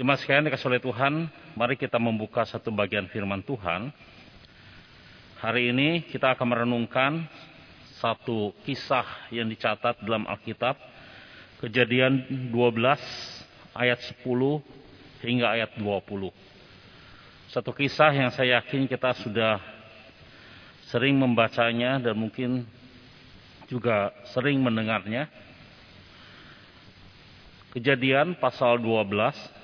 Jemaat sekalian dikasih oleh Tuhan, mari kita membuka satu bagian firman Tuhan. Hari ini kita akan merenungkan satu kisah yang dicatat dalam Alkitab. Kejadian 12 ayat 10 hingga ayat 20. Satu kisah yang saya yakin kita sudah sering membacanya dan mungkin juga sering mendengarnya. Kejadian pasal 12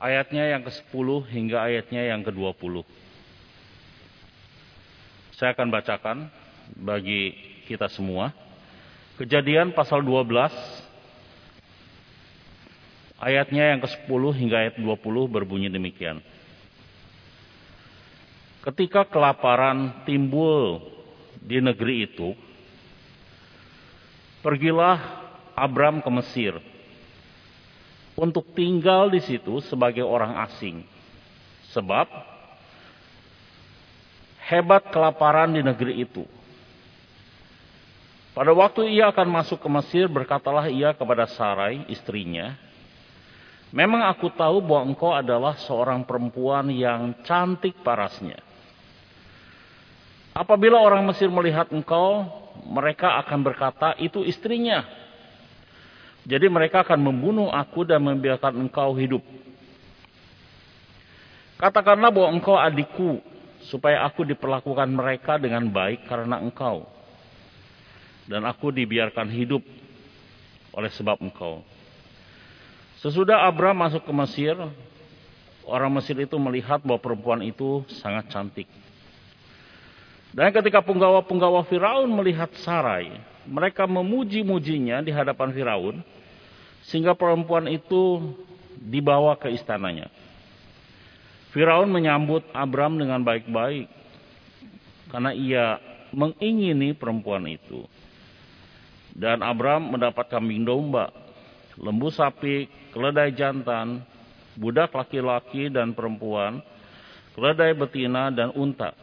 ayatnya yang ke-10 hingga ayatnya yang ke-20. Saya akan bacakan bagi kita semua. Kejadian pasal 12 ayatnya yang ke-10 hingga ayat 20 berbunyi demikian. Ketika kelaparan timbul di negeri itu, pergilah Abram ke Mesir untuk tinggal di situ sebagai orang asing. Sebab hebat kelaparan di negeri itu. Pada waktu ia akan masuk ke Mesir, berkatalah ia kepada Sarai, istrinya, Memang aku tahu bahwa engkau adalah seorang perempuan yang cantik parasnya. Apabila orang Mesir melihat engkau, mereka akan berkata, itu istrinya. Jadi mereka akan membunuh aku dan membiarkan engkau hidup. Katakanlah bahwa engkau adikku, supaya aku diperlakukan mereka dengan baik karena engkau. Dan aku dibiarkan hidup oleh sebab engkau. Sesudah Abraham masuk ke Mesir, orang Mesir itu melihat bahwa perempuan itu sangat cantik. Dan ketika penggawa-penggawa Firaun melihat Sarai, mereka memuji-mujinya di hadapan Firaun sehingga perempuan itu dibawa ke istananya. Firaun menyambut Abram dengan baik-baik karena ia mengingini perempuan itu. Dan Abram mendapat kambing domba, lembu sapi, keledai jantan, budak laki-laki dan perempuan, keledai betina dan unta.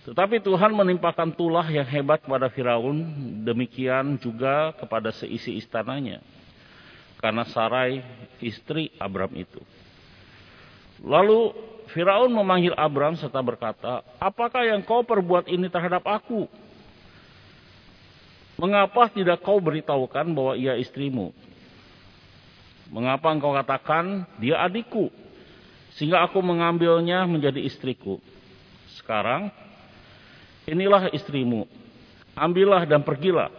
Tetapi Tuhan menimpakan tulah yang hebat kepada Firaun, demikian juga kepada seisi istananya. Karena Sarai istri Abram itu. Lalu Firaun memanggil Abram serta berkata, Apakah yang kau perbuat ini terhadap aku? Mengapa tidak kau beritahukan bahwa ia istrimu? Mengapa engkau katakan dia adikku? Sehingga aku mengambilnya menjadi istriku. Sekarang inilah istrimu. Ambillah dan pergilah.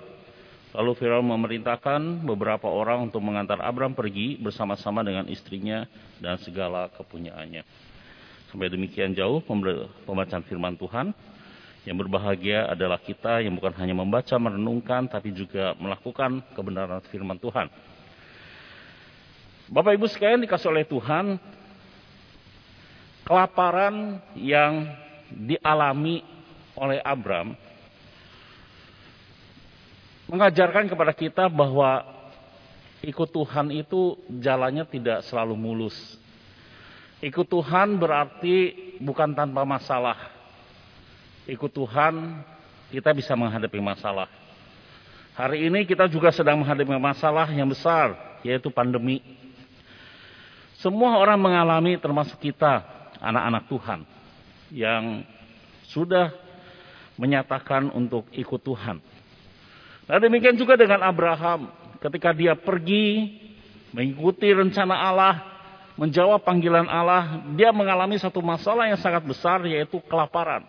Lalu Firaun memerintahkan beberapa orang untuk mengantar Abram pergi bersama-sama dengan istrinya dan segala kepunyaannya. Sampai demikian jauh pembacaan firman Tuhan. Yang berbahagia adalah kita yang bukan hanya membaca, merenungkan, tapi juga melakukan kebenaran firman Tuhan. Bapak Ibu sekalian dikasih oleh Tuhan, kelaparan yang dialami oleh Abram mengajarkan kepada kita bahwa ikut Tuhan itu jalannya tidak selalu mulus. Ikut Tuhan berarti bukan tanpa masalah. Ikut Tuhan kita bisa menghadapi masalah. Hari ini kita juga sedang menghadapi masalah yang besar, yaitu pandemi. Semua orang mengalami termasuk kita, anak-anak Tuhan, yang sudah menyatakan untuk ikut Tuhan. Nah demikian juga dengan Abraham. Ketika dia pergi mengikuti rencana Allah, menjawab panggilan Allah, dia mengalami satu masalah yang sangat besar yaitu kelaparan.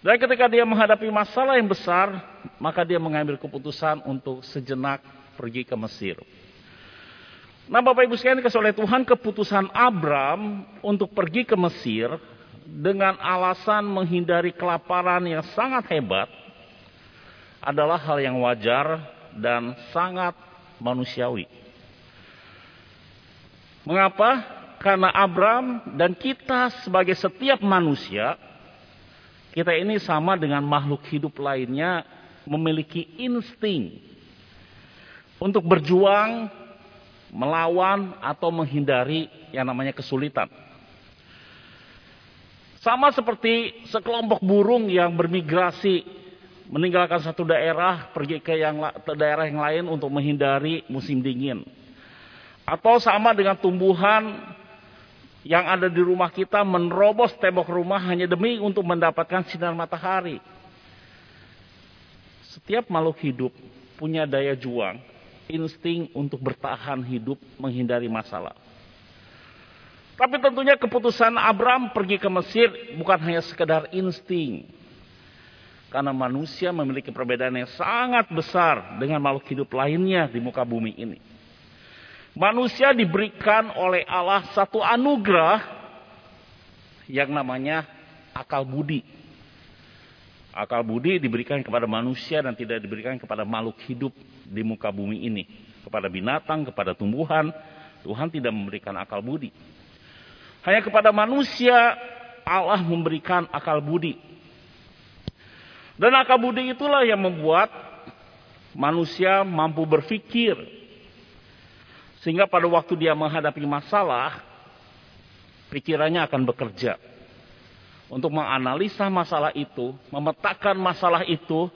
Dan ketika dia menghadapi masalah yang besar, maka dia mengambil keputusan untuk sejenak pergi ke Mesir. Nah Bapak Ibu sekalian dikasih oleh Tuhan keputusan Abram untuk pergi ke Mesir dengan alasan menghindari kelaparan yang sangat hebat adalah hal yang wajar dan sangat manusiawi. Mengapa? Karena Abram dan kita sebagai setiap manusia, kita ini sama dengan makhluk hidup lainnya memiliki insting untuk berjuang, melawan atau menghindari yang namanya kesulitan. Sama seperti sekelompok burung yang bermigrasi meninggalkan satu daerah pergi ke yang daerah yang lain untuk menghindari musim dingin. Atau sama dengan tumbuhan yang ada di rumah kita menerobos tembok rumah hanya demi untuk mendapatkan sinar matahari. Setiap makhluk hidup punya daya juang, insting untuk bertahan hidup menghindari masalah. Tapi tentunya keputusan Abram pergi ke Mesir bukan hanya sekedar insting. Karena manusia memiliki perbedaan yang sangat besar dengan makhluk hidup lainnya di muka bumi ini. Manusia diberikan oleh Allah satu anugerah yang namanya akal budi. Akal budi diberikan kepada manusia dan tidak diberikan kepada makhluk hidup di muka bumi ini. Kepada binatang, kepada tumbuhan, Tuhan tidak memberikan akal budi. Hanya kepada manusia Allah memberikan akal budi. Dan akal budi itulah yang membuat manusia mampu berpikir, sehingga pada waktu dia menghadapi masalah, pikirannya akan bekerja untuk menganalisa masalah itu, memetakan masalah itu,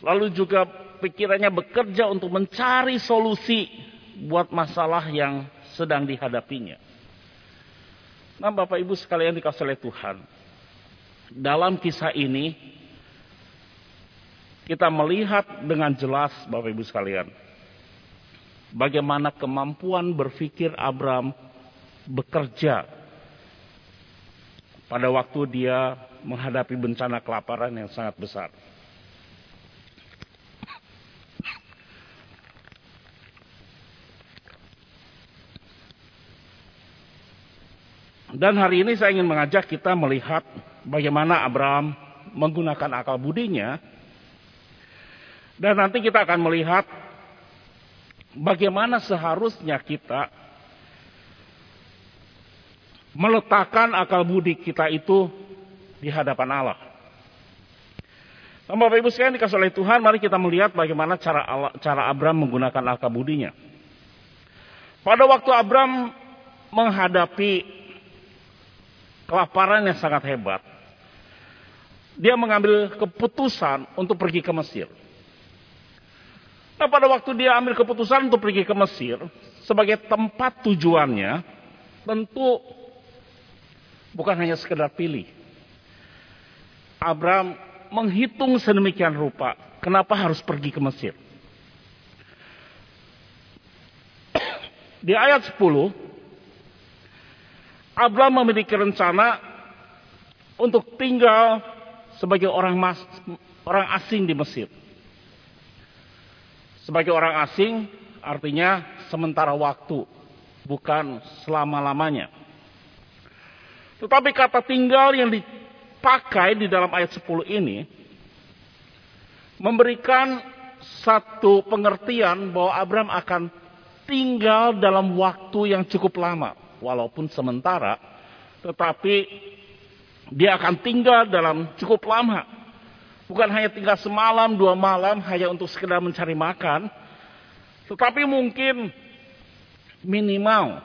lalu juga pikirannya bekerja untuk mencari solusi buat masalah yang sedang dihadapinya. Nah, Bapak Ibu sekalian dikasih oleh Tuhan, dalam kisah ini kita melihat dengan jelas, Bapak Ibu sekalian, bagaimana kemampuan berpikir Abram bekerja pada waktu dia menghadapi bencana kelaparan yang sangat besar. Dan hari ini saya ingin mengajak kita melihat bagaimana Abraham menggunakan akal budinya. Dan nanti kita akan melihat bagaimana seharusnya kita meletakkan akal budi kita itu di hadapan Allah. Bapak Ibu sekalian dikasih oleh Tuhan, mari kita melihat bagaimana cara Allah, cara Abram menggunakan akal budinya. Pada waktu Abram menghadapi kelaparan yang sangat hebat, dia mengambil keputusan untuk pergi ke Mesir. Nah pada waktu dia ambil keputusan untuk pergi ke Mesir sebagai tempat tujuannya tentu bukan hanya sekedar pilih. Abraham menghitung sedemikian rupa kenapa harus pergi ke Mesir. Di ayat 10 Abraham memiliki rencana untuk tinggal sebagai orang mas, orang asing di Mesir. Sebagai orang asing artinya sementara waktu, bukan selama-lamanya. Tetapi kata tinggal yang dipakai di dalam ayat 10 ini memberikan satu pengertian bahwa Abraham akan tinggal dalam waktu yang cukup lama, walaupun sementara, tetapi dia akan tinggal dalam cukup lama Bukan hanya tinggal semalam, dua malam, hanya untuk sekedar mencari makan. Tetapi mungkin minimal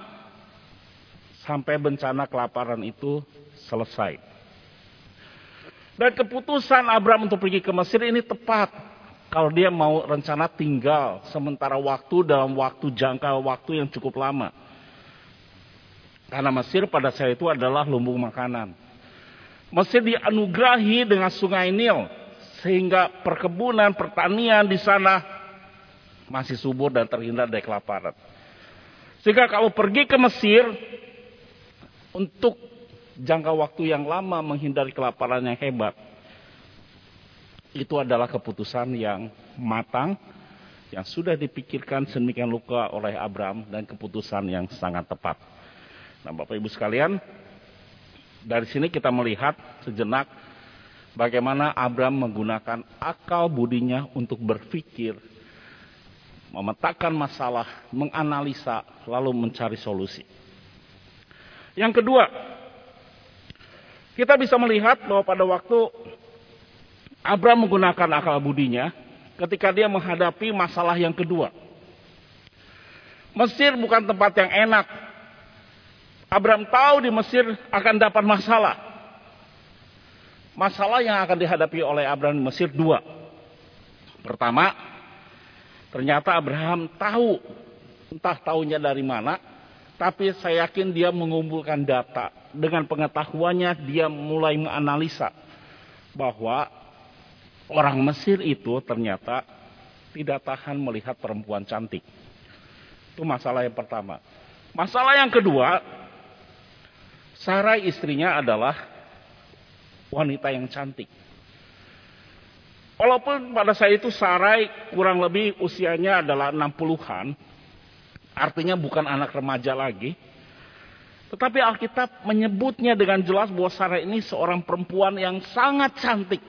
sampai bencana kelaparan itu selesai. Dan keputusan Abraham untuk pergi ke Mesir ini tepat. Kalau dia mau rencana tinggal sementara waktu dalam waktu jangka waktu yang cukup lama. Karena Mesir pada saat itu adalah lumbung makanan. Mesir dianugerahi dengan sungai Nil sehingga perkebunan, pertanian di sana masih subur dan terhindar dari kelaparan. Sehingga kalau pergi ke Mesir untuk jangka waktu yang lama menghindari kelaparan yang hebat, itu adalah keputusan yang matang, yang sudah dipikirkan sedemikian luka oleh Abraham dan keputusan yang sangat tepat. Nah, Bapak Ibu sekalian, dari sini kita melihat sejenak bagaimana Abraham menggunakan akal budinya untuk berpikir, memetakan masalah, menganalisa, lalu mencari solusi. Yang kedua, kita bisa melihat bahwa pada waktu Abraham menggunakan akal budinya ketika dia menghadapi masalah yang kedua. Mesir bukan tempat yang enak. Abraham tahu di Mesir akan dapat masalah. Masalah yang akan dihadapi oleh Abraham di Mesir dua. Pertama, ternyata Abraham tahu entah tahunya dari mana, tapi saya yakin dia mengumpulkan data. Dengan pengetahuannya dia mulai menganalisa bahwa orang Mesir itu ternyata tidak tahan melihat perempuan cantik. Itu masalah yang pertama. Masalah yang kedua, Sarai istrinya adalah wanita yang cantik. Walaupun pada saat itu Sarai kurang lebih usianya adalah 60-an, artinya bukan anak remaja lagi. Tetapi Alkitab menyebutnya dengan jelas bahwa Sarai ini seorang perempuan yang sangat cantik.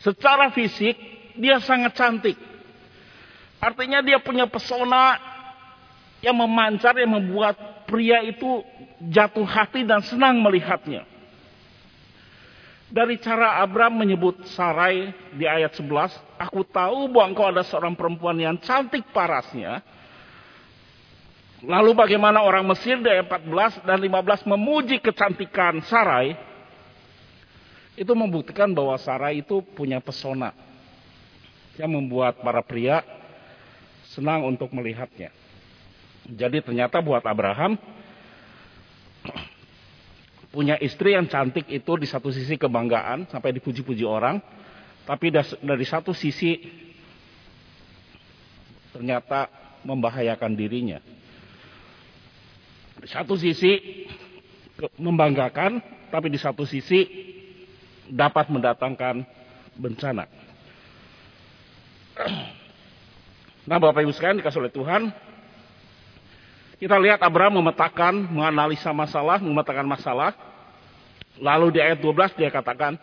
Secara fisik, dia sangat cantik. Artinya dia punya pesona yang memancar, yang membuat pria itu jatuh hati dan senang melihatnya. Dari cara Abram menyebut Sarai di ayat 11, aku tahu bahwa engkau ada seorang perempuan yang cantik parasnya. Lalu bagaimana orang Mesir di ayat 14 dan 15 memuji kecantikan Sarai. Itu membuktikan bahwa Sarai itu punya pesona. Yang membuat para pria senang untuk melihatnya. Jadi ternyata buat Abraham punya istri yang cantik itu di satu sisi kebanggaan sampai dipuji-puji orang, tapi dari satu sisi ternyata membahayakan dirinya. Di satu sisi membanggakan, tapi di satu sisi dapat mendatangkan bencana. Nah, Bapak Ibu sekalian dikasih oleh Tuhan, kita lihat Abraham memetakan, menganalisa masalah, memetakan masalah. Lalu di ayat 12 dia katakan,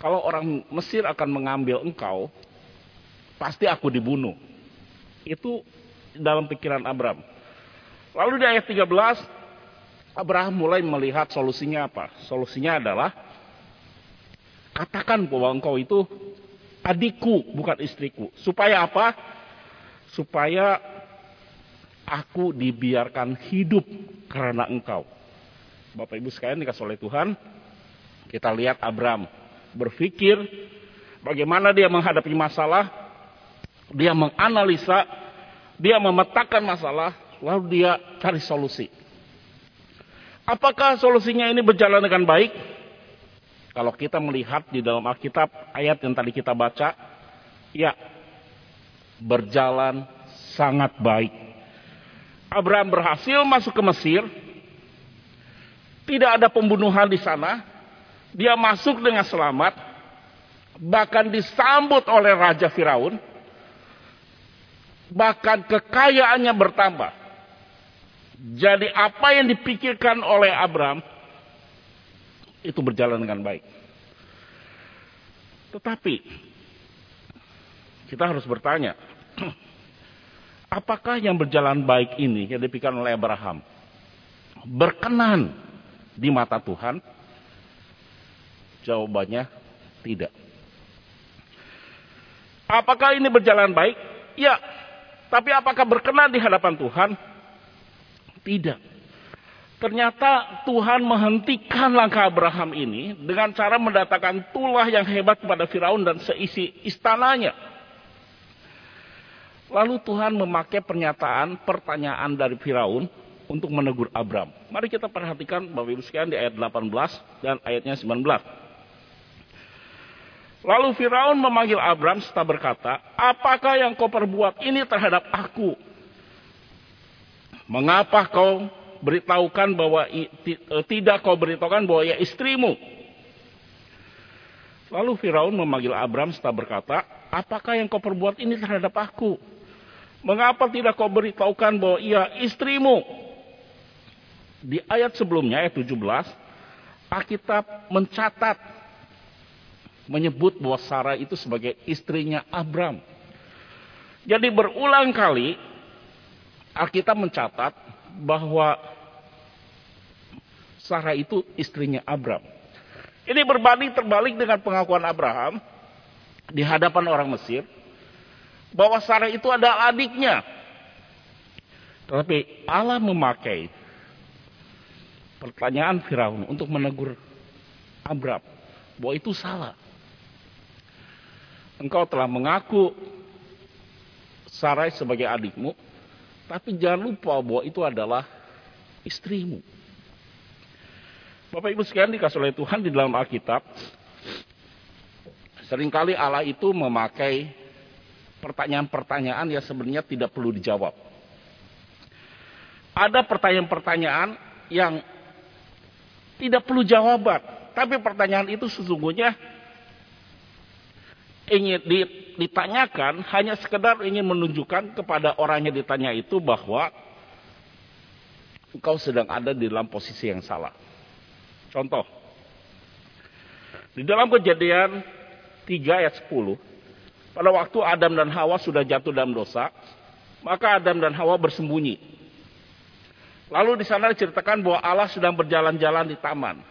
kalau orang Mesir akan mengambil engkau, pasti aku dibunuh. Itu dalam pikiran Abraham. Lalu di ayat 13, Abraham mulai melihat solusinya apa? Solusinya adalah, katakan bahwa engkau itu adikku, bukan istriku. Supaya apa? Supaya aku dibiarkan hidup karena engkau. Bapak Ibu sekalian dikasih oleh Tuhan, kita lihat Abram berpikir bagaimana dia menghadapi masalah, dia menganalisa, dia memetakan masalah, lalu dia cari solusi. Apakah solusinya ini berjalan dengan baik? Kalau kita melihat di dalam Alkitab ayat yang tadi kita baca, ya berjalan sangat baik. Abraham berhasil masuk ke Mesir. Tidak ada pembunuhan di sana. Dia masuk dengan selamat. Bahkan disambut oleh Raja Firaun. Bahkan kekayaannya bertambah. Jadi apa yang dipikirkan oleh Abraham itu berjalan dengan baik. Tetapi kita harus bertanya, apakah yang berjalan baik ini yang dipikirkan oleh Abraham berkenan di mata Tuhan? Jawabannya tidak. Apakah ini berjalan baik? Ya. Tapi apakah berkenan di hadapan Tuhan? Tidak. Ternyata Tuhan menghentikan langkah Abraham ini dengan cara mendatangkan tulah yang hebat kepada Firaun dan seisi istananya. Lalu Tuhan memakai pernyataan, pertanyaan dari Firaun untuk menegur Abram. Mari kita perhatikan Bapak Ibu sekalian di ayat 18 dan ayatnya 19. Lalu Firaun memanggil Abram serta berkata, Apakah yang kau perbuat ini terhadap aku? Mengapa kau beritahukan bahwa eh, tidak kau beritahukan bahwa ia istrimu? Lalu Firaun memanggil Abram serta berkata, Apakah yang kau perbuat ini terhadap aku? Mengapa tidak kau beritahukan bahwa ia istrimu? Di ayat sebelumnya, ayat 17, Alkitab mencatat, menyebut bahwa Sarah itu sebagai istrinya Abram. Jadi berulang kali, Alkitab mencatat bahwa Sarah itu istrinya Abram. Ini berbanding terbalik dengan pengakuan Abraham di hadapan orang Mesir bahwa Sarah itu adalah adiknya. Tetapi Allah memakai pertanyaan Firaun untuk menegur Abram bahwa itu salah. Engkau telah mengaku Sarai sebagai adikmu, Tapi jangan lupa bahwa itu adalah istrimu. Bapak Ibu sekalian dikasih oleh Tuhan di dalam Alkitab, sering kali Allah itu memakai pertanyaan-pertanyaan yang sebenarnya tidak perlu dijawab. Ada pertanyaan-pertanyaan yang tidak perlu jawaban, tapi pertanyaan itu sesungguhnya ingin ditanyakan hanya sekedar ingin menunjukkan kepada orang yang ditanya itu bahwa engkau sedang ada di dalam posisi yang salah. Contoh. Di dalam kejadian 3 ayat 10. Pada waktu Adam dan Hawa sudah jatuh dalam dosa. Maka Adam dan Hawa bersembunyi. Lalu di sana diceritakan bahwa Allah sedang berjalan-jalan di taman.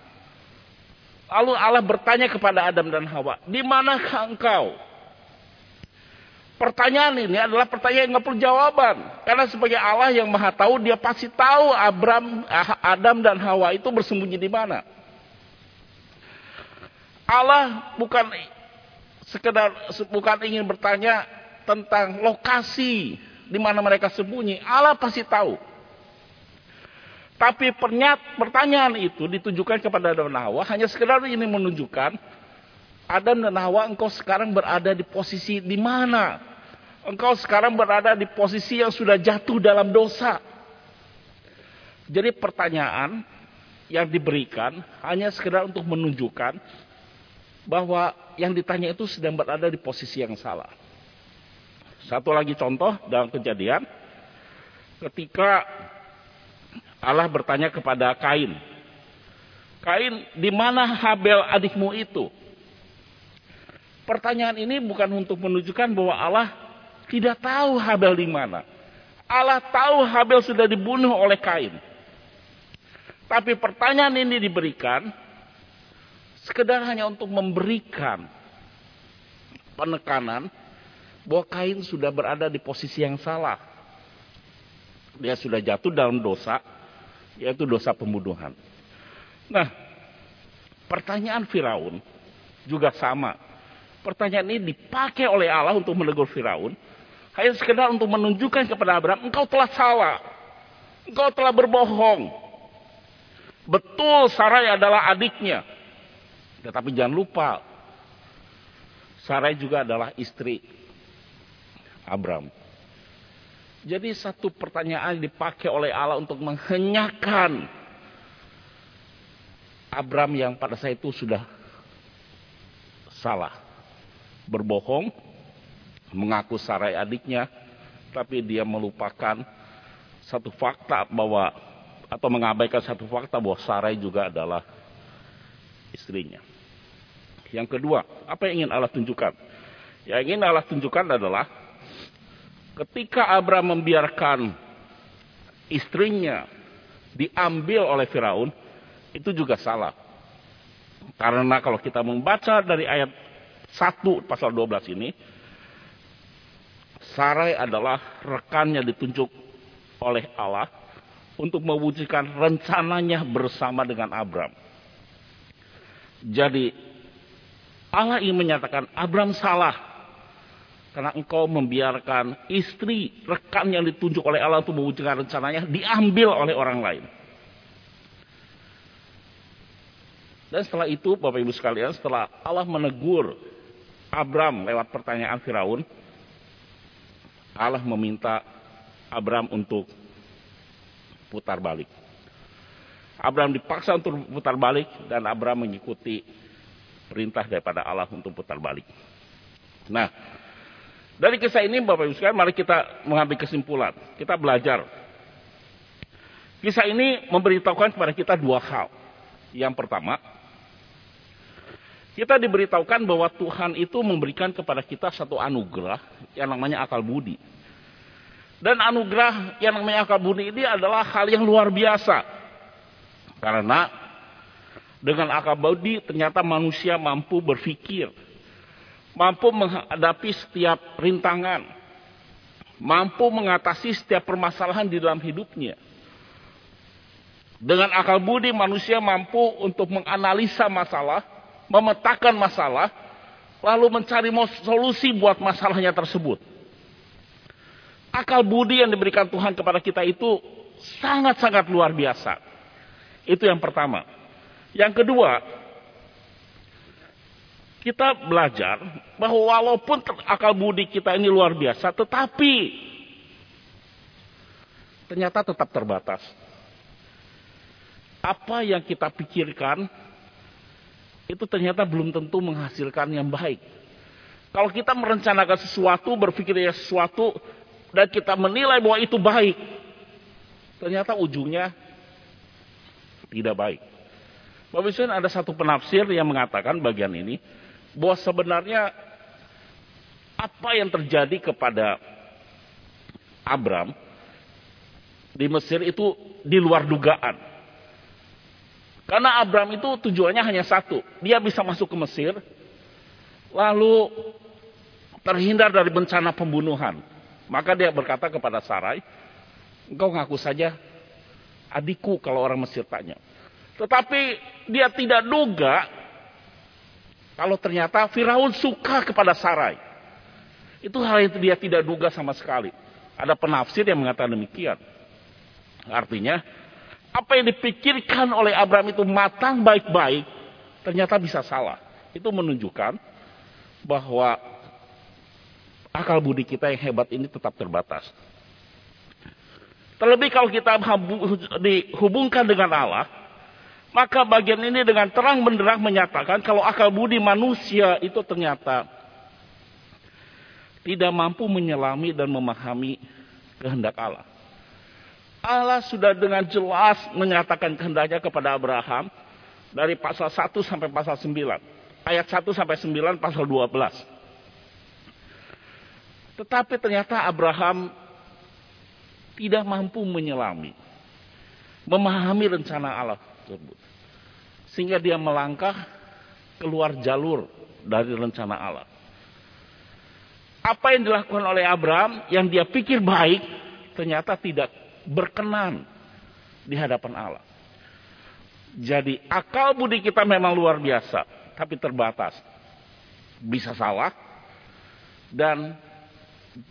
Lalu Allah bertanya kepada Adam dan Hawa, di manakah engkau? Pertanyaan ini adalah pertanyaan yang nggak perlu jawaban. Karena sebagai Allah yang maha tahu, dia pasti tahu Abram, Adam dan Hawa itu bersembunyi di mana. Allah bukan sekedar bukan ingin bertanya tentang lokasi di mana mereka sembunyi. Allah pasti tahu. Tapi pernyat, pertanyaan itu ditujukan kepada Adam dan Hawa hanya sekedar ini menunjukkan Adam dan Hawa engkau sekarang berada di posisi di mana? Engkau sekarang berada di posisi yang sudah jatuh dalam dosa. Jadi pertanyaan yang diberikan hanya sekedar untuk menunjukkan bahwa yang ditanya itu sedang berada di posisi yang salah. Satu lagi contoh dalam kejadian, ketika Allah bertanya kepada Kain, Kain, di mana Habel adikmu itu? Pertanyaan ini bukan untuk menunjukkan bahwa Allah tidak tahu Habel di mana. Allah tahu Habel sudah dibunuh oleh Kain. Tapi pertanyaan ini diberikan Sekedar hanya untuk memberikan penekanan bahwa Kain sudah berada di posisi yang salah. Dia sudah jatuh dalam dosa, yaitu dosa pembunuhan. Nah, pertanyaan Firaun juga sama. Pertanyaan ini dipakai oleh Allah untuk menegur Firaun. Hanya sekedar untuk menunjukkan kepada Abraham, engkau telah salah. Engkau telah berbohong. Betul Sarai adalah adiknya. Tetapi jangan lupa, Sarai juga adalah istri Abram. Jadi satu pertanyaan dipakai oleh Allah untuk menghenyakan Abram yang pada saat itu sudah salah. Berbohong, mengaku Sarai adiknya, tapi dia melupakan satu fakta bahwa atau mengabaikan satu fakta bahwa Sarai juga adalah istrinya. Yang kedua, apa yang ingin Allah tunjukkan? Yang ingin Allah tunjukkan adalah ketika Abraham membiarkan istrinya diambil oleh Firaun, itu juga salah. Karena kalau kita membaca dari ayat 1 pasal 12 ini, Sarai adalah rekannya ditunjuk oleh Allah untuk mewujudkan rencananya bersama dengan Abraham. Jadi Allah ingin menyatakan Abraham salah. Karena engkau membiarkan istri rekan yang ditunjuk oleh Allah untuk mewujudkan rencananya diambil oleh orang lain. Dan setelah itu Bapak Ibu sekalian setelah Allah menegur Abraham lewat pertanyaan Firaun. Allah meminta Abraham untuk putar balik. Abraham dipaksa untuk putar balik dan Abraham mengikuti perintah daripada Allah untuk putar balik. Nah, dari kisah ini Bapak Ibu sekalian, mari kita mengambil kesimpulan. Kita belajar. Kisah ini memberitahukan kepada kita dua hal. Yang pertama, kita diberitahukan bahwa Tuhan itu memberikan kepada kita satu anugerah yang namanya akal budi. Dan anugerah yang namanya akal budi ini adalah hal yang luar biasa. Karena dengan akal budi ternyata manusia mampu berpikir. Mampu menghadapi setiap rintangan. Mampu mengatasi setiap permasalahan di dalam hidupnya. Dengan akal budi manusia mampu untuk menganalisa masalah. Memetakan masalah. Lalu mencari solusi buat masalahnya tersebut. Akal budi yang diberikan Tuhan kepada kita itu sangat-sangat luar biasa. Itu yang pertama. Yang kedua, kita belajar bahwa walaupun akal budi kita ini luar biasa, tetapi ternyata tetap terbatas. Apa yang kita pikirkan itu ternyata belum tentu menghasilkan yang baik. Kalau kita merencanakan sesuatu, berpikir sesuatu, dan kita menilai bahwa itu baik, ternyata ujungnya tidak baik. Bapak ada satu penafsir yang mengatakan bagian ini, bahwa sebenarnya apa yang terjadi kepada Abram di Mesir itu di luar dugaan. Karena Abram itu tujuannya hanya satu, dia bisa masuk ke Mesir, lalu terhindar dari bencana pembunuhan. Maka dia berkata kepada Sarai, engkau ngaku saja adikku kalau orang Mesir tanya. Tetapi dia tidak duga kalau ternyata Firaun suka kepada Sarai. Itu hal yang dia tidak duga sama sekali. Ada penafsir yang mengatakan demikian. Artinya, apa yang dipikirkan oleh Abraham itu matang baik-baik, ternyata bisa salah. Itu menunjukkan bahwa akal budi kita yang hebat ini tetap terbatas. Terlebih kalau kita dihubungkan dengan Allah, maka bagian ini dengan terang benderang menyatakan kalau akal budi manusia itu ternyata tidak mampu menyelami dan memahami kehendak Allah. Allah sudah dengan jelas menyatakan kehendaknya kepada Abraham dari pasal 1 sampai pasal 9. Ayat 1 sampai 9 pasal 12. Tetapi ternyata Abraham tidak mampu menyelami, memahami rencana Allah. Sehingga dia melangkah keluar jalur dari rencana Allah. Apa yang dilakukan oleh Abraham yang dia pikir baik ternyata tidak berkenan di hadapan Allah. Jadi akal budi kita memang luar biasa, tapi terbatas. Bisa salah dan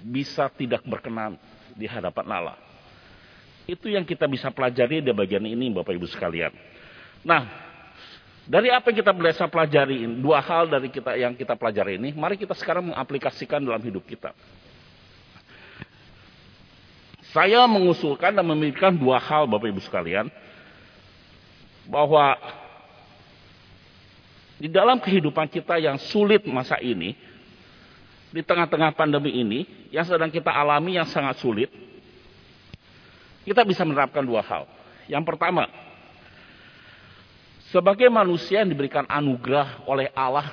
bisa tidak berkenan di hadapan Allah. Itu yang kita bisa pelajari di bagian ini Bapak Ibu sekalian. Nah, dari apa yang kita bisa pelajari dua hal dari kita yang kita pelajari ini, mari kita sekarang mengaplikasikan dalam hidup kita. Saya mengusulkan dan memikirkan dua hal Bapak Ibu sekalian. Bahwa di dalam kehidupan kita yang sulit masa ini, di tengah-tengah pandemi ini, yang sedang kita alami yang sangat sulit, kita bisa menerapkan dua hal. Yang pertama, sebagai manusia yang diberikan anugerah oleh Allah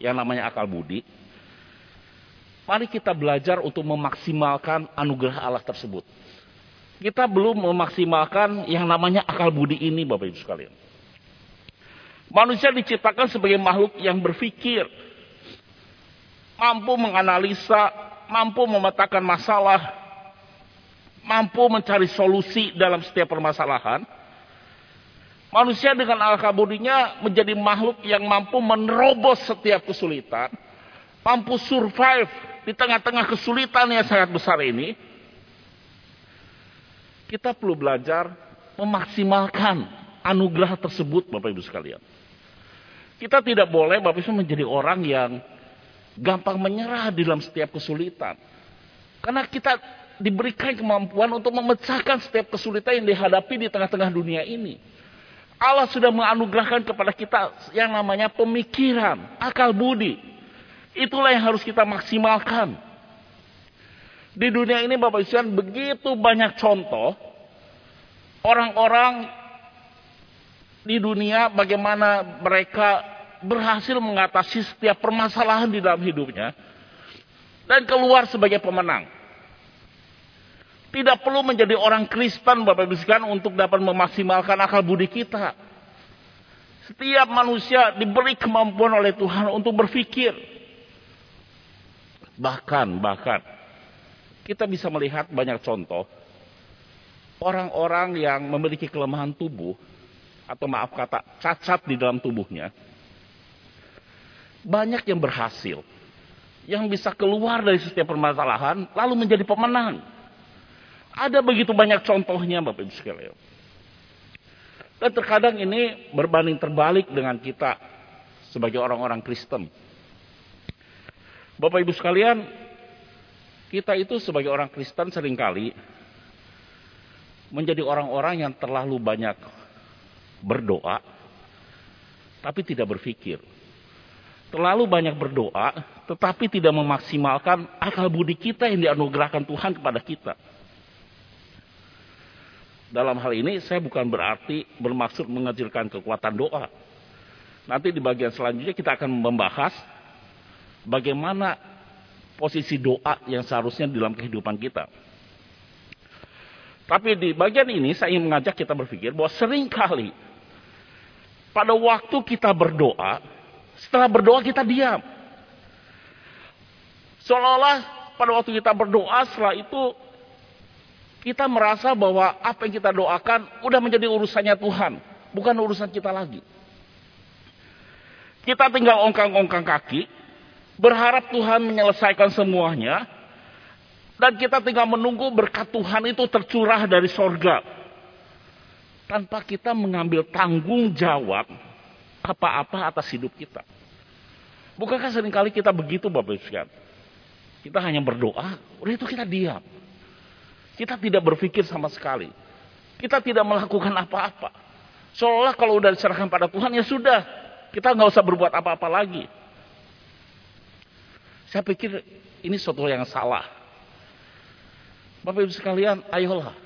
yang namanya akal budi, mari kita belajar untuk memaksimalkan anugerah Allah tersebut. Kita belum memaksimalkan yang namanya akal budi ini Bapak Ibu sekalian. Manusia diciptakan sebagai makhluk yang berpikir, mampu menganalisa, mampu memetakan masalah, mampu mencari solusi dalam setiap permasalahan. Manusia dengan akal budinya menjadi makhluk yang mampu menerobos setiap kesulitan, mampu survive di tengah-tengah kesulitan yang sangat besar ini. Kita perlu belajar memaksimalkan anugerah tersebut Bapak Ibu sekalian. Kita tidak boleh Bapak Ibu menjadi orang yang gampang menyerah dalam setiap kesulitan. Karena kita diberikan kemampuan untuk memecahkan setiap kesulitan yang dihadapi di tengah-tengah dunia ini. Allah sudah menganugerahkan kepada kita yang namanya pemikiran, akal budi. Itulah yang harus kita maksimalkan. Di dunia ini Bapak Ibu begitu banyak contoh orang-orang di dunia bagaimana mereka berhasil mengatasi setiap permasalahan di dalam hidupnya dan keluar sebagai pemenang. Tidak perlu menjadi orang Kristen Bapak Ibu sekalian untuk dapat memaksimalkan akal budi kita. Setiap manusia diberi kemampuan oleh Tuhan untuk berpikir. Bahkan, bahkan kita bisa melihat banyak contoh orang-orang yang memiliki kelemahan tubuh atau maaf kata cacat di dalam tubuhnya banyak yang berhasil yang bisa keluar dari setiap permasalahan lalu menjadi pemenang. Ada begitu banyak contohnya Bapak Ibu sekalian. Dan terkadang ini berbanding terbalik dengan kita sebagai orang-orang Kristen. Bapak Ibu sekalian, kita itu sebagai orang Kristen sering kali menjadi orang-orang yang terlalu banyak berdoa, tapi tidak berpikir. Terlalu banyak berdoa, tetapi tidak memaksimalkan akal budi kita yang dianugerahkan Tuhan kepada kita. Dalam hal ini saya bukan berarti bermaksud mengecilkan kekuatan doa. Nanti di bagian selanjutnya kita akan membahas bagaimana posisi doa yang seharusnya dalam kehidupan kita. Tapi di bagian ini saya ingin mengajak kita berpikir bahwa sering kali pada waktu kita berdoa, setelah berdoa kita diam. Seolah-olah pada waktu kita berdoa setelah itu kita merasa bahwa apa yang kita doakan udah menjadi urusannya Tuhan, bukan urusan kita lagi. Kita tinggal ongkang-ongkang kaki, berharap Tuhan menyelesaikan semuanya, dan kita tinggal menunggu berkat Tuhan itu tercurah dari sorga. Tanpa kita mengambil tanggung jawab apa-apa atas hidup kita. Bukankah sering kali kita begitu Bapak Ibu Kita hanya berdoa, udah itu kita diam. Kita tidak berpikir sama sekali. Kita tidak melakukan apa-apa. Seolah kalau udah diserahkan pada Tuhan ya sudah. Kita nggak usah berbuat apa-apa lagi. Saya pikir ini suatu yang salah. Bapak Ibu sekalian, ayolah.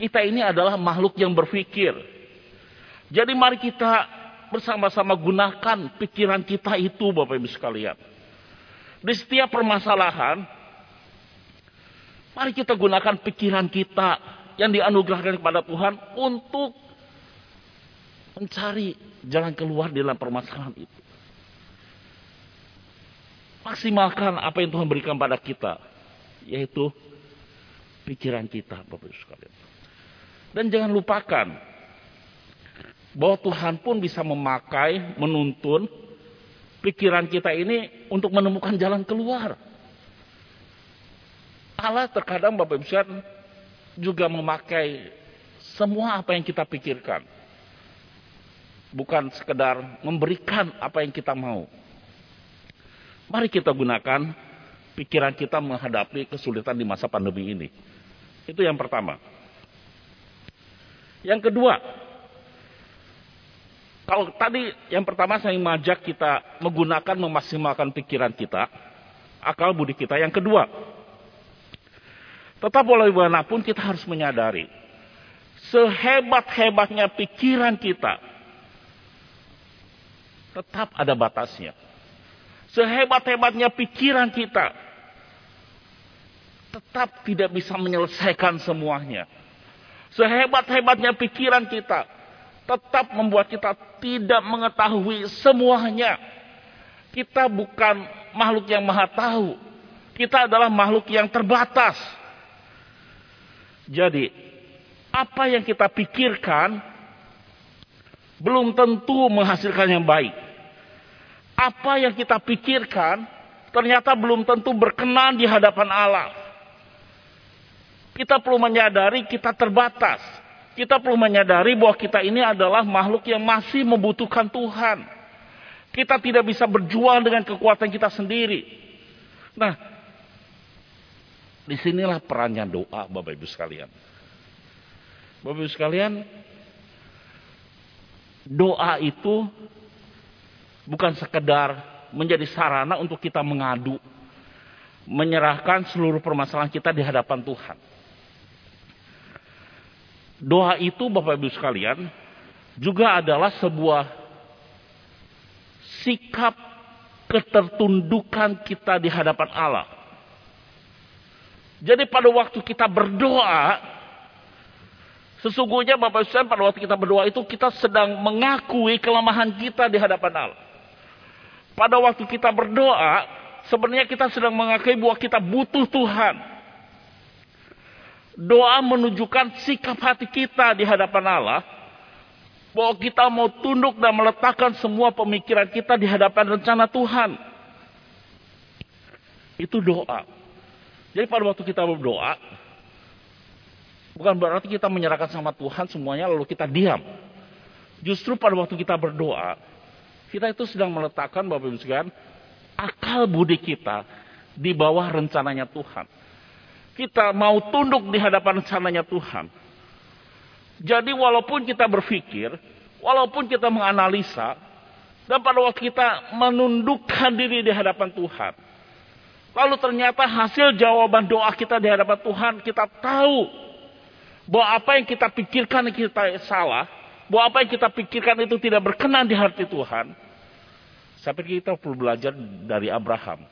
Kita ini adalah makhluk yang berpikir. Jadi mari kita bersama-sama gunakan pikiran kita itu Bapak Ibu sekalian. Di setiap permasalahan, Mari kita gunakan pikiran kita yang dianugerahkan kepada Tuhan untuk mencari jalan keluar dalam permasalahan itu. Maksimalkan apa yang Tuhan berikan pada kita, yaitu pikiran kita, Bapak Ibu sekalian. Dan jangan lupakan bahwa Tuhan pun bisa memakai, menuntun pikiran kita ini untuk menemukan jalan keluar. Allah terkadang Bapak Ibu juga memakai semua apa yang kita pikirkan. Bukan sekedar memberikan apa yang kita mau. Mari kita gunakan pikiran kita menghadapi kesulitan di masa pandemi ini. Itu yang pertama. Yang kedua, kalau tadi yang pertama saya mengajak kita menggunakan memaksimalkan pikiran kita, akal budi kita. Yang kedua, Tetap walau pun kita harus menyadari. Sehebat-hebatnya pikiran kita. Tetap ada batasnya. Sehebat-hebatnya pikiran kita. Tetap tidak bisa menyelesaikan semuanya. Sehebat-hebatnya pikiran kita. Tetap membuat kita tidak mengetahui semuanya. Kita bukan makhluk yang maha tahu. Kita adalah makhluk yang terbatas jadi, apa yang kita pikirkan belum tentu menghasilkan yang baik. Apa yang kita pikirkan ternyata belum tentu berkenan di hadapan Allah. Kita perlu menyadari kita terbatas. Kita perlu menyadari bahwa kita ini adalah makhluk yang masih membutuhkan Tuhan. Kita tidak bisa berjuang dengan kekuatan kita sendiri. Nah, Di sinilah perannya doa Bapak Ibu sekalian. Bapak Ibu sekalian, doa itu bukan sekedar menjadi sarana untuk kita mengadu, menyerahkan seluruh permasalahan kita di hadapan Tuhan. Doa itu Bapak Ibu sekalian juga adalah sebuah sikap ketertundukan kita di hadapan Allah. Jadi pada waktu kita berdoa, sesungguhnya Bapak Ibu pada waktu kita berdoa itu kita sedang mengakui kelemahan kita di hadapan Allah. Pada waktu kita berdoa, sebenarnya kita sedang mengakui bahwa kita butuh Tuhan. Doa menunjukkan sikap hati kita di hadapan Allah bahwa kita mau tunduk dan meletakkan semua pemikiran kita di hadapan rencana Tuhan. Itu doa. Jadi pada waktu kita berdoa, Bukan berarti kita menyerahkan sama Tuhan semuanya lalu kita diam. Justru pada waktu kita berdoa, kita itu sedang meletakkan Bapak Ibu sekalian akal budi kita di bawah rencananya Tuhan. Kita mau tunduk di hadapan rencananya Tuhan. Jadi walaupun kita berpikir, walaupun kita menganalisa, dan pada waktu kita menundukkan diri di hadapan Tuhan. Lalu ternyata hasil jawaban doa kita di hadapan Tuhan, kita tahu bahwa apa yang kita pikirkan kita salah, bahwa apa yang kita pikirkan itu tidak berkenan di hati Tuhan. Saya pikir kita perlu belajar dari Abraham.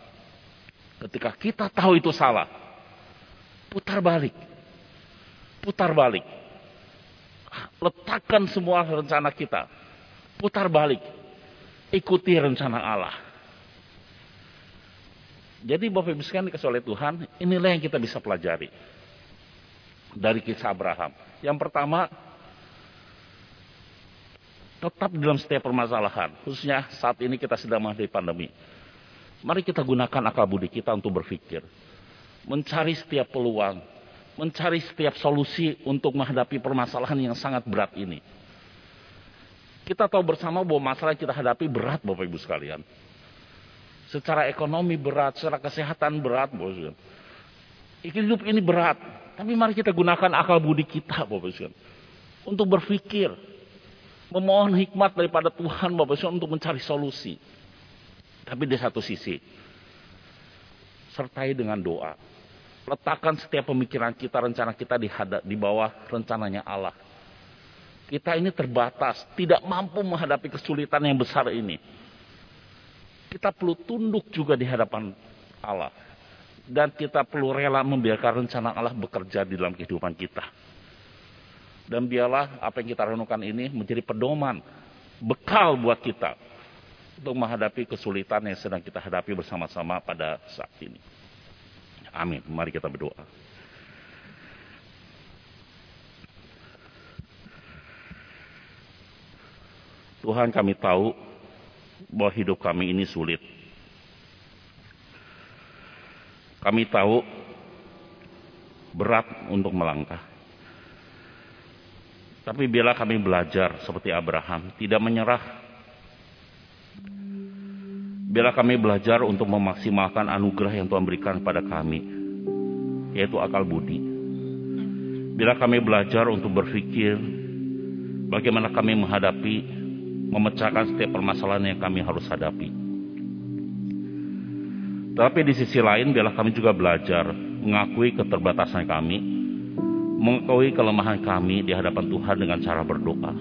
Ketika kita tahu itu salah, putar balik. Putar balik. Letakkan semua rencana kita. Putar balik. Ikuti rencana Allah. Jadi Bapak Ibu sekalian dikasih oleh Tuhan, inilah yang kita bisa pelajari. Dari kisah Abraham. Yang pertama, tetap dalam setiap permasalahan. Khususnya saat ini kita sedang menghadapi pandemi. Mari kita gunakan akal budi kita untuk berpikir. Mencari setiap peluang. Mencari setiap solusi untuk menghadapi permasalahan yang sangat berat ini. Kita tahu bersama bahwa masalah yang kita hadapi berat Bapak Ibu sekalian. Secara ekonomi berat, secara kesehatan berat, Bapak Hidup ini berat, tapi mari kita gunakan akal budi kita, Bapak Ibu untuk berpikir, memohon hikmat daripada Tuhan, Bapak Ibu untuk mencari solusi. Tapi di satu sisi, sertai dengan doa. Letakkan setiap pemikiran kita, rencana kita di, di bawah rencananya Allah. Kita ini terbatas, tidak mampu menghadapi kesulitan yang besar ini kita perlu tunduk juga di hadapan Allah. Dan kita perlu rela membiarkan rencana Allah bekerja di dalam kehidupan kita. Dan biarlah apa yang kita renungkan ini menjadi pedoman, bekal buat kita untuk menghadapi kesulitan yang sedang kita hadapi bersama-sama pada saat ini. Amin. Mari kita berdoa. Tuhan kami tahu bahwa hidup kami ini sulit. Kami tahu berat untuk melangkah. Tapi bila kami belajar seperti Abraham, tidak menyerah. Bila kami belajar untuk memaksimalkan anugerah yang Tuhan berikan pada kami, yaitu akal budi. Bila kami belajar untuk berpikir bagaimana kami menghadapi memecahkan setiap permasalahan yang kami harus hadapi. Tapi di sisi lain, biarlah kami juga belajar mengakui keterbatasan kami, mengakui kelemahan kami di hadapan Tuhan dengan cara berdoa.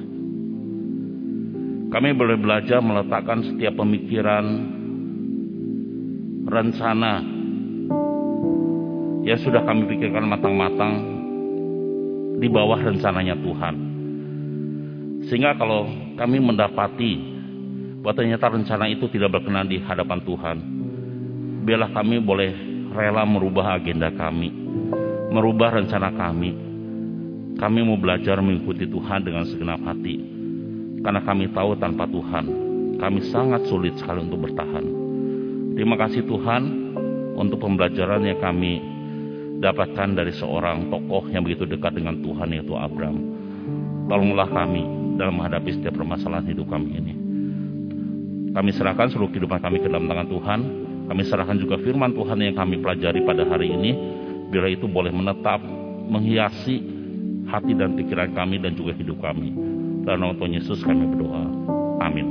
Kami boleh belajar meletakkan setiap pemikiran, rencana yang sudah kami pikirkan matang-matang di bawah rencananya Tuhan. Sehingga kalau kami mendapati bahwa ternyata rencana itu tidak berkenan di hadapan Tuhan. Biarlah kami boleh rela merubah agenda kami, merubah rencana kami. Kami mau belajar mengikuti Tuhan dengan segenap hati. Karena kami tahu tanpa Tuhan, kami sangat sulit sekali untuk bertahan. Terima kasih Tuhan untuk pembelajaran yang kami dapatkan dari seorang tokoh yang begitu dekat dengan Tuhan yaitu Abraham. Tolonglah kami dalam menghadapi setiap permasalahan hidup kami ini. Kami serahkan seluruh kehidupan kami ke dalam tangan Tuhan. Kami serahkan juga firman Tuhan yang kami pelajari pada hari ini. Bila itu boleh menetap, menghiasi hati dan pikiran kami dan juga hidup kami. Dalam nama Tuhan Yesus kami berdoa. Amin.